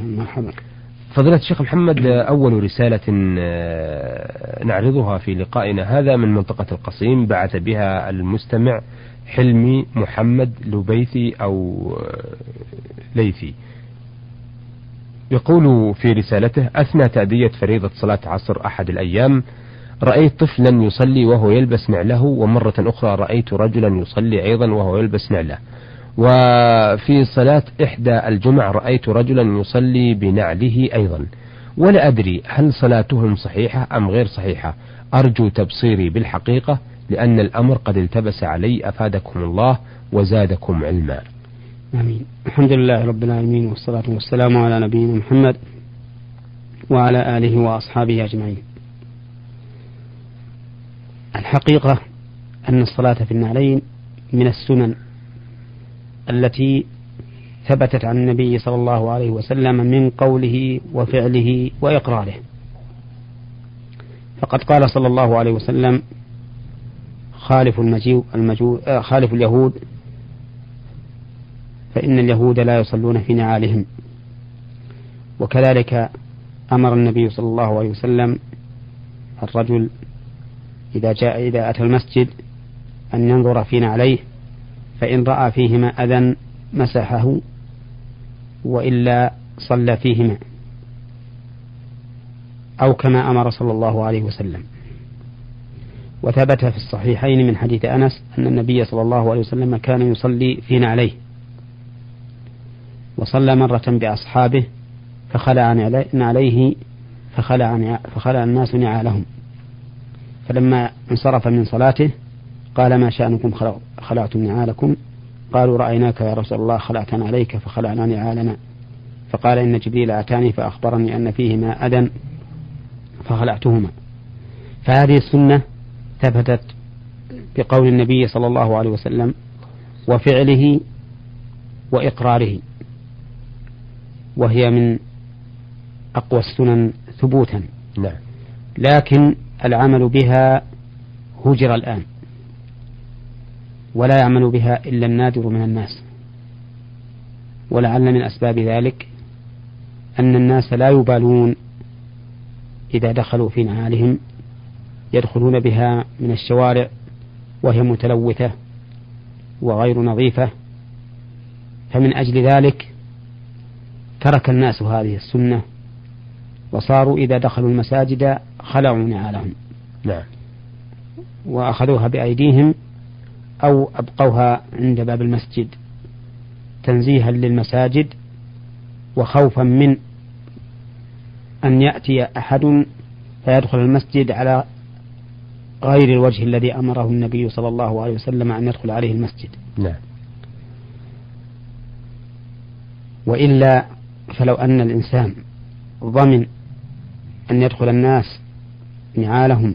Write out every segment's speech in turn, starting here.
مرحبا فضيلة الشيخ محمد أول رسالة آه، نعرضها في لقائنا هذا من منطقة القصيم بعث بها المستمع حلمي محمد لبيثي أو آه، ليثي. يقول في رسالته أثنى تأدية فريضة صلاة عصر أحد الأيام. رأيت طفلا يصلي وهو يلبس نعله ومرة أخرى رأيت رجلا يصلي أيضا وهو يلبس نعله. وفي صلاة إحدى الجمع رأيت رجلا يصلي بنعله أيضا. ولا أدري هل صلاتهم صحيحة أم غير صحيحة. أرجو تبصيري بالحقيقة لأن الأمر قد التبس علي أفادكم الله وزادكم علما. آمين. الحمد لله رب العالمين والصلاة والسلام على نبينا محمد وعلى آله وأصحابه أجمعين. الحقيقة أن الصلاة في النعلين من السنن. التي ثبتت عن النبي صلى الله عليه وسلم من قوله وفعله وإقراره. فقد قال صلى الله عليه وسلم خالف المجيو المجو آه، خالف اليهود فإن اليهود لا يصلون في نعالهم. وكذلك أمر النبي صلى الله عليه وسلم الرجل إذا جاء إذا أتى المسجد أن ينظر في نعليه فإن رأى فيهما أذى مسحه وإلا صلى فيهما أو كما أمر صلى الله عليه وسلم. وثبت في الصحيحين من حديث أنس أن النبي صلى الله عليه وسلم كان يصلي في نعليه وصلى مرة بأصحابه فخلع نعليه فخلع, فخلع الناس نعالهم. فلما انصرف من صلاته قال ما شأنكم خلعتم نعالكم قالوا رأيناك يا رسول الله خلعتنا عليك فخلعنا نعالنا فقال إن جبريل أتاني فأخبرني أن فيهما أذى فخلعتهما. فهذه السنة ثبتت بقول النبي صلى الله عليه وسلم وفعله وإقراره وهي من أقوى السنن ثبوتا. نعم. لكن العمل بها هجر الآن. ولا يعمل بها إلا النادر من الناس. ولعل من أسباب ذلك أن الناس لا يبالون إذا دخلوا في نعالهم يدخلون بها من الشوارع وهي متلوثة وغير نظيفة. فمن أجل ذلك ترك الناس هذه السنة وصاروا إذا دخلوا المساجد خلعوا نعالهم. نعم. وأخذوها بأيديهم أو أبقوها عند باب المسجد تنزيها للمساجد وخوفا من أن يأتي أحد فيدخل المسجد على غير الوجه الذي أمره النبي صلى الله عليه وسلم أن يدخل عليه المسجد. نعم. وإلا فلو أن الإنسان ضمن أن يدخل الناس نعالهم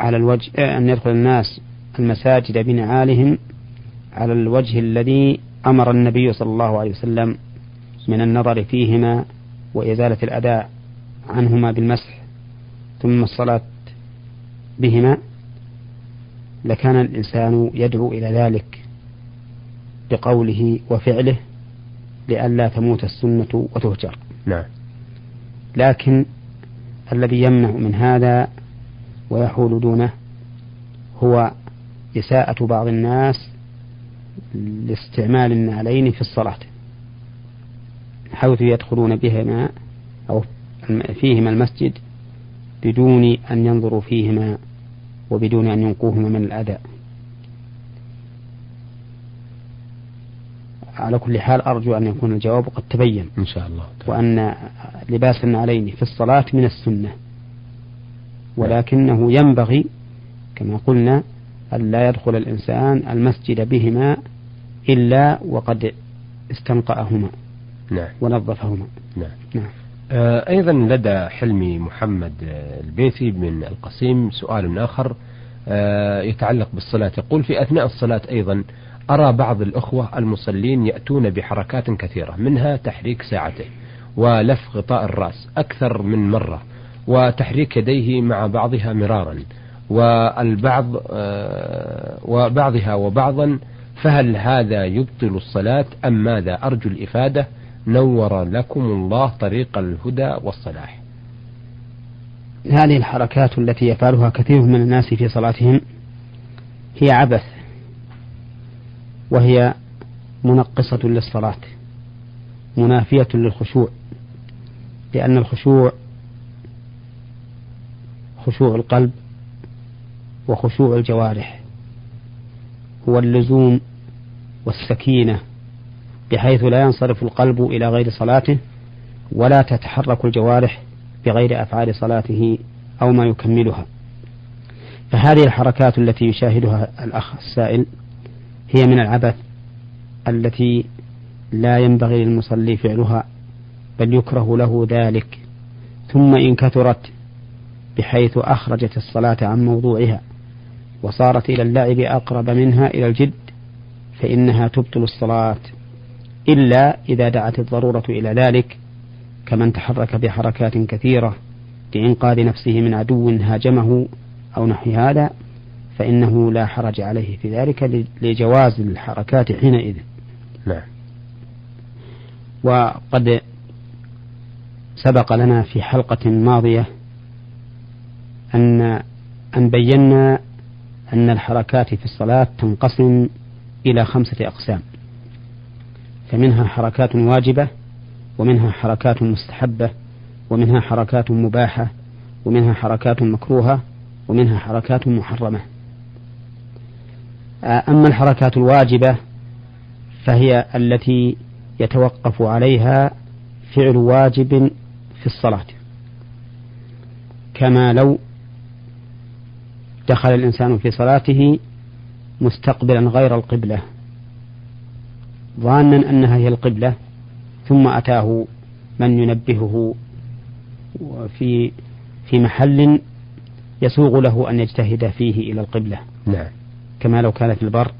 على الوجه أن يدخل الناس المساجد بنعالهم على الوجه الذي أمر النبي صلى الله عليه وسلم من النظر فيهما وإزالة الأذى عنهما بالمسح ثم الصلاة بهما لكان الإنسان يدعو إلى ذلك بقوله وفعله لئلا تموت السنة وتهجر. نعم. لكن الذي يمنع من هذا ويحول دونه هو إساءة بعض الناس لاستعمال النعلين في الصلاة حيث يدخلون بهما أو فيهما المسجد بدون أن ينظروا فيهما وبدون أن ينقوهما من الأذى. على كل حال أرجو أن يكون الجواب قد تبين. إن شاء الله. وأن لباس النعلين في الصلاة من السنة ولكنه ينبغي كما قلنا أن لا يدخل الإنسان المسجد بهما إلا وقد استنقأهما نعم. ونظفهما. نعم, نعم. آه أيضا لدى حلمي محمد البيثي من القصيم سؤال آخر آه يتعلق بالصلاة. يقول في أثناء الصلاة أيضا أرى بعض الأخوة المصلين يأتون بحركات كثيرة منها تحريك ساعته ولف غطاء الرأس أكثر من مرة وتحريك يديه مع بعضها مرارا. والبعض آه، وبعضها وبعضا فهل هذا يبطل الصلاة أم ماذا؟ أرجو الإفادة. نور لكم الله طريق الهدى والصلاح. هذه الحركات التي يفعلها كثير من الناس في صلاتهم هي عبث وهي منقصة للصلاة منافية للخشوع لأن الخشوع خشوع القلب وخشوع الجوارح هو اللزوم والسكينة بحيث لا ينصرف القلب إلى غير صلاته ولا تتحرك الجوارح بغير أفعال صلاته أو ما يكملها. فهذه الحركات التي يشاهدها الأخ السائل هي من العبث التي لا ينبغي للمصلي فعلها بل يكره له ذلك. ثم إن كثرت بحيث أخرجت الصلاة عن موضوعها. وصارت إلى اللعب أقرب منها إلى الجد فإنها تبطل الصلاة إلا إذا دعت الضرورة إلى ذلك كمن تحرك بحركات كثيرة لإنقاذ نفسه من عدو هاجمه أو نحو هذا فإنه لا حرج عليه في ذلك لجواز الحركات حينئذ. نعم. وقد سبق لنا في حلقة ماضية أن أن بينا أن الحركات في الصلاة تنقسم إلى خمسة أقسام. فمنها حركات واجبة ومنها حركات مستحبة ومنها حركات مباحة ومنها حركات مكروهة ومنها حركات محرمة. أما الحركات الواجبة فهي التي يتوقف عليها فعل واجب في الصلاة. كما لو دخل الإنسان في صلاته مستقبلا غير القبلة ظانا أنها هي القبلة ثم أتاه من ينبهه في في محل يسوغ له أن يجتهد فيه إلى القبلة. نعم. كما لو كان في البر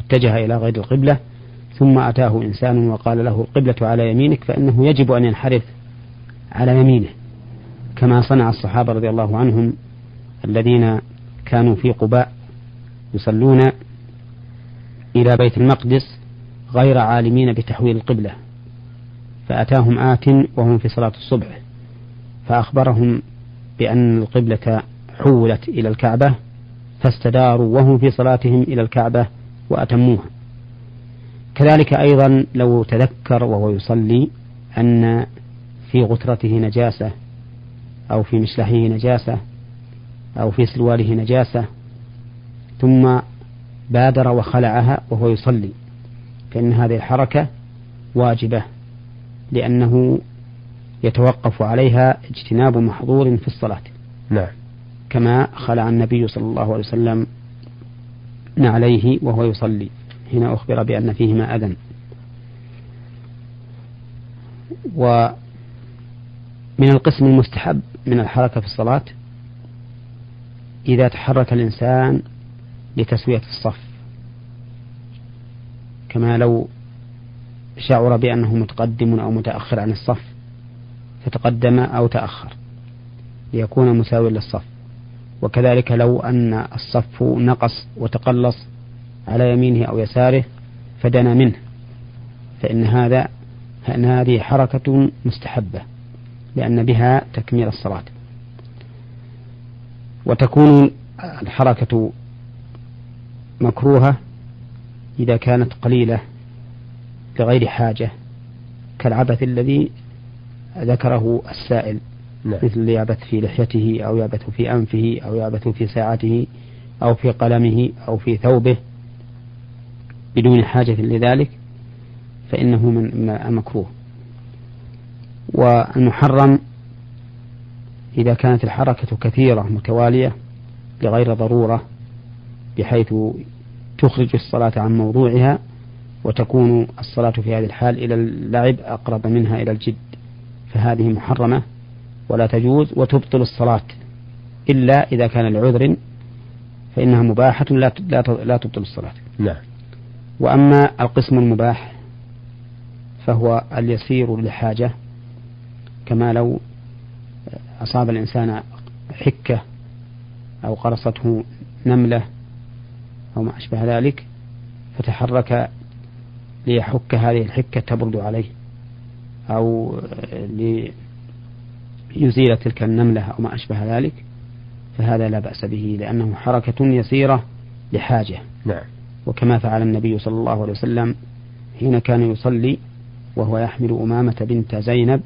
اتجه إلى غير القبلة ثم أتاه إنسان وقال له القبلة على يمينك فإنه يجب أن ينحرف على يمينه كما صنع الصحابة رضي الله عنهم الذين كانوا في قباء يصلون إلى بيت المقدس غير عالمين بتحويل القبلة فأتاهم آت وهم في صلاة الصبح فأخبرهم بأن القبلة حولت إلى الكعبة فاستداروا وهم في صلاتهم إلى الكعبة وأتموها. كذلك أيضا لو تذكر وهو يصلي أن في غترته نجاسة أو في مشلحه نجاسة أو في سرواله نجاسة ثم بادر وخلعها وهو يصلي. فإن هذه الحركة واجبة لأنه يتوقف عليها اجتناب محظور في الصلاة. نعم. كما خلع النبي صلى الله عليه وسلم عليه وهو يصلي. هنا أخبر بأن فيهما أذى ومن القسم المستحب من الحركة في الصلاة إذا تحرك الإنسان لتسوية الصف. كما لو شعر بأنه متقدم أو متأخر عن الصف فتقدم أو تأخر ليكون مساويا للصف. وكذلك لو أن الصف نقص وتقلص على يمينه أو يساره فدنا منه. فإن هذا فإن هذه حركة مستحبة لأن بها تكميل الصلاة. وتكون الحركة مكروهة إذا كانت قليلة لغير حاجة كالعبث الذي ذكره السائل نعم. مثل يعبث في لحيته أو يعبث في أنفه أو يعبث في ساعته أو في قلمه أو في ثوبه بدون حاجة لذلك فإنه من المكروه والمحرم إذا كانت الحركة كثيرة متوالية لغير ضرورة بحيث تخرج الصلاة عن موضوعها وتكون الصلاة في هذه الحال إلى اللعب أقرب منها إلى الجد فهذه محرمة ولا تجوز وتبطل الصلاة إلا إذا كان لعذر فإنها مباحة لا لا تبطل الصلاة. نعم. وأما القسم المباح فهو اليسير لحاجة كما لو أصاب الإنسان حكة أو قرصته نملة أو ما أشبه ذلك فتحرك ليحك هذه الحكة تبرد عليه أو ليزيل تلك النملة أو ما أشبه ذلك فهذا لا بأس به لأنه حركة يسيرة لحاجة. نعم. وكما فعل النبي صلى الله عليه وسلم حين كان يصلي وهو يحمل أمامة بنت زينب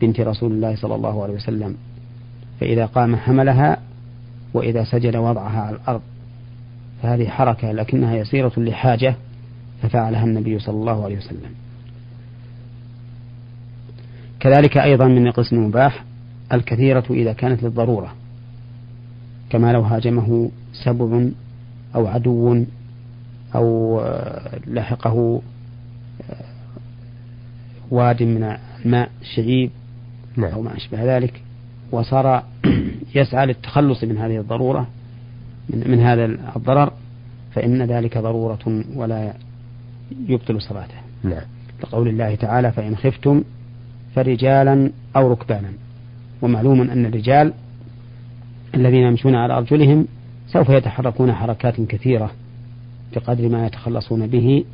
بنت رسول الله صلى الله عليه وسلم. فإذا قام حملها وإذا سجد وضعها على الأرض. فهذه حركة لكنها يسيرة لحاجة ففعلها النبي صلى الله عليه وسلم. كذلك أيضا من القسم المباح الكثيرة إذا كانت للضرورة كما لو هاجمه سبع أو عدو أو لحقه واد من الماء شعيب نعم. أو ما أشبه ذلك. وصار يسعى للتخلص من هذه الضرورة من, من هذا الضرر فإن ذلك ضرورة ولا يبطل صلاته. نعم. لقول الله تعالى فإن خفتم فرجالا أو ركبانا. ومعلوم أن الرجال الذين يمشون على أرجلهم سوف يتحركون حركات كثيرة بقدر ما يتخلصون به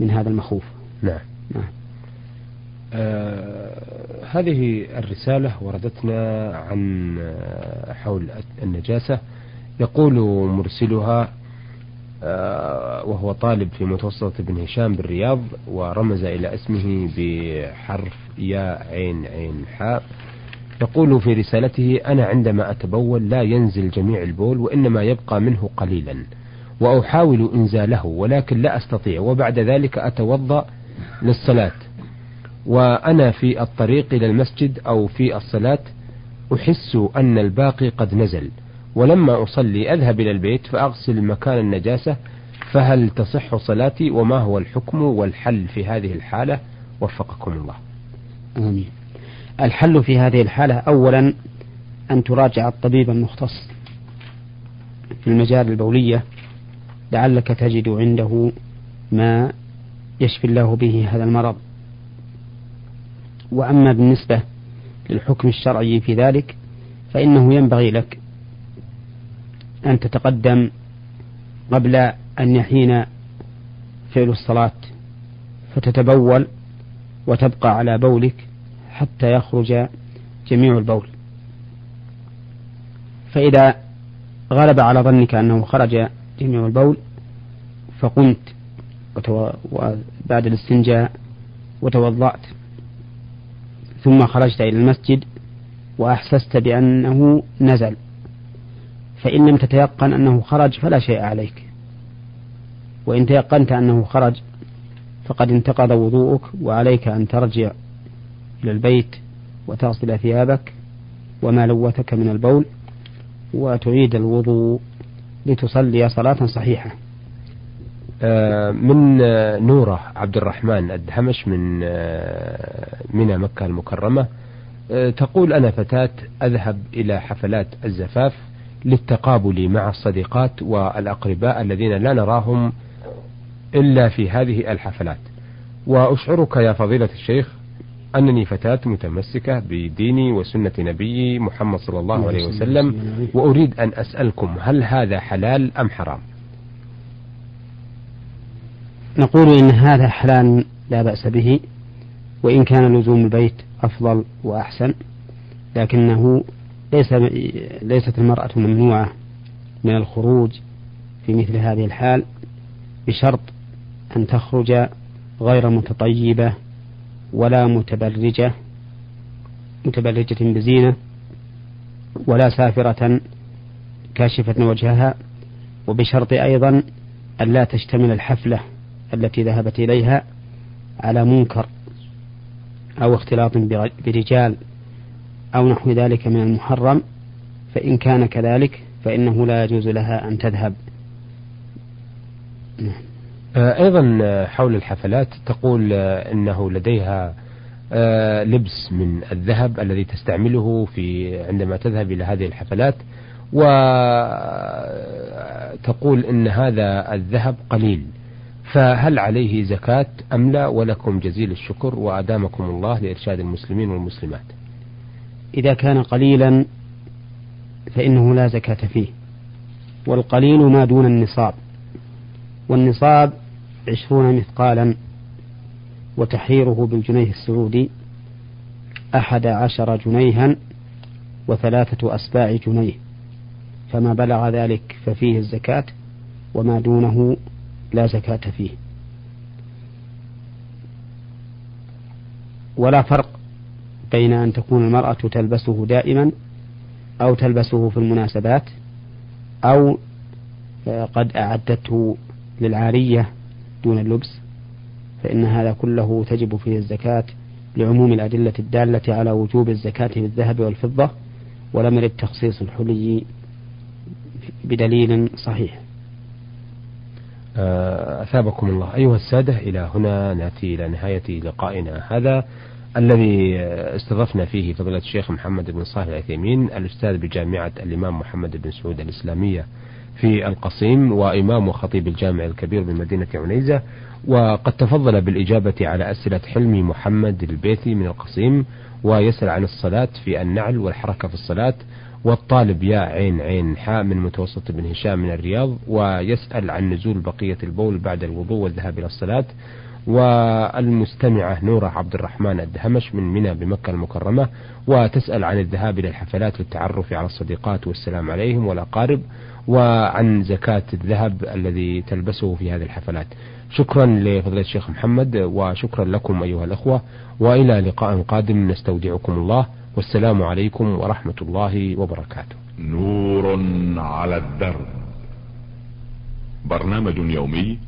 من هذا المخوف. نعم, نعم. آه هذه الرسالة وردتنا عن آه حول النجاسة. يقول مرسلها آه وهو طالب في متوسطة ابن هشام بالرياض ورمز إلى اسمه بحرف يا عين عين حاء. يقول في رسالته أنا عندما أتبول لا ينزل جميع البول وإنما يبقى منه قليلا وأحاول إنزاله ولكن لا أستطيع وبعد ذلك أتوضأ للصلاة. وأنا في الطريق إلى المسجد أو في الصلاة أحس أن الباقي قد نزل. ولما أصلي أذهب إلى البيت فأغسل مكان النجاسة فهل تصح صلاتي؟ وما هو الحكم والحل في هذه الحالة؟ وفقكم الله. آمين. الحل في هذه الحالة أولا أن تراجع الطبيب المختص في المجال البولية لعلك تجد عنده ما يشفي الله به هذا المرض. وأما بالنسبة للحكم الشرعي في ذلك فإنه ينبغي لك أن تتقدم قبل أن يحين فعل الصلاة فتتبول وتبقى على بولك حتى يخرج جميع البول فإذا غلب على ظنك أنه خرج جميع البول فقمت. وبعد الاستنجاء وتوضأت ثم خرجت إلى المسجد وأحسست بأنه نزل فإن لم تتيقن أنه خرج فلا شيء عليك. وإن تيقنت أنه خرج فقد انتقض وضوءك وعليك أن ترجع إلى البيت وتغسل ثيابك وما لوثك من البول وتعيد الوضوء لتصلي صلاة صحيحة. من آه، نورة عبد الرحمن الدهمش من آه، من مكة المكرمة تقول أنا فتاة أذهب إلى حفلات الزفاف للتقابل مع الصديقات والأقرباء الذين لا نراهم إلا في هذه الحفلات. وأشعرك يا فضيلة الشيخ أنني فتاة متمسكة بديني وسنة نبيي محمد صلى الله عليه وسلم وأريد أن أسألكم هل هذا حلال أم حرام؟ نقول إن هذا حلال لا بأس به وإن كان لزوم البيت أفضل وأحسن لكنه ليس ليست المرأة ممنوعة من الخروج في مثل هذه الحال بشرط أن تخرج غير متطيبة ولا متبرجة متبرجة بزينة ولا سافرة كاشفة وجهها وبشرط أيضا أن لا تشتمل الحفلة التي ذهبت إليها على منكر أو اختلاط برجال أو نحو ذلك من المحرم فإن كان كذلك فإنه لا يجوز لها أن تذهب. آه، أيضا حول الحفلات تقول آه، أنه لديها آه، لبس من الذهب الذي تستعمله في عندما تذهب إلى هذه الحفلات وتقول أن هذا الذهب قليل. فهل عليه زكاة أم لا؟ ولكم جزيل الشكر وأدامكم الله لإرشاد المسلمين والمسلمات. إذا كان قليلا فإنه لا زكاة فيه والقليل ما دون النصاب والنصاب عشرون مثقالا وتحريره بالجنيه السعودي أحد عشر جنيها وثلاثة أسباع جنيه فما بلغ ذلك ففيه الزكاة وما دونه لا زكاة فيه. ولا فرق بين أن تكون المرأة تلبسه دائما أو تلبسه في المناسبات أو قد أعدته للعارية دون اللبس فإن هذا كله تجب فيه الزكاة لعموم الأدلة الدالة على وجوب الزكاة في الذهب والفضة ولم يرد تخصيص الحلي بدليل صحيح. آه، أثابكم الله. أيها السادة إلى هنا نأتي إلى نهاية لقائنا هذا الذي استضفنا فيه فضيلة الشيخ محمد بن صالح العثيمين الأستاذ بجامعة الإمام محمد بن سعود الإسلامية في القصيم وإمام وخطيب الجامع الكبير بمدينة عنيزة. وقد تفضل بالإجابة على أسئلة حلمي محمد البيثي من القصيم ويسأل عن الصلاة في النعل والحركة في الصلاة. والطالب يا عين عين حاء من متوسط بن هشام من الرياض ويسأل عن نزول بقية البول بعد الوضوء والذهاب إلى الصلاة. والمستمعة نورة عبد الرحمن الدهمش من منى بمكة المكرمة وتسأل عن الذهاب إلى الحفلات للتعرف على الصديقات والسلام عليهم والأقارب وعن زكاة الذهب الذي تلبسه في هذه الحفلات. شكرا لفضيلة الشيخ محمد وشكرا لكم أيها الأخوة وإلى لقاء قادم. نستودعكم الله. والسلام عليكم ورحمة الله وبركاته. نور على الدرب. برنامج يومي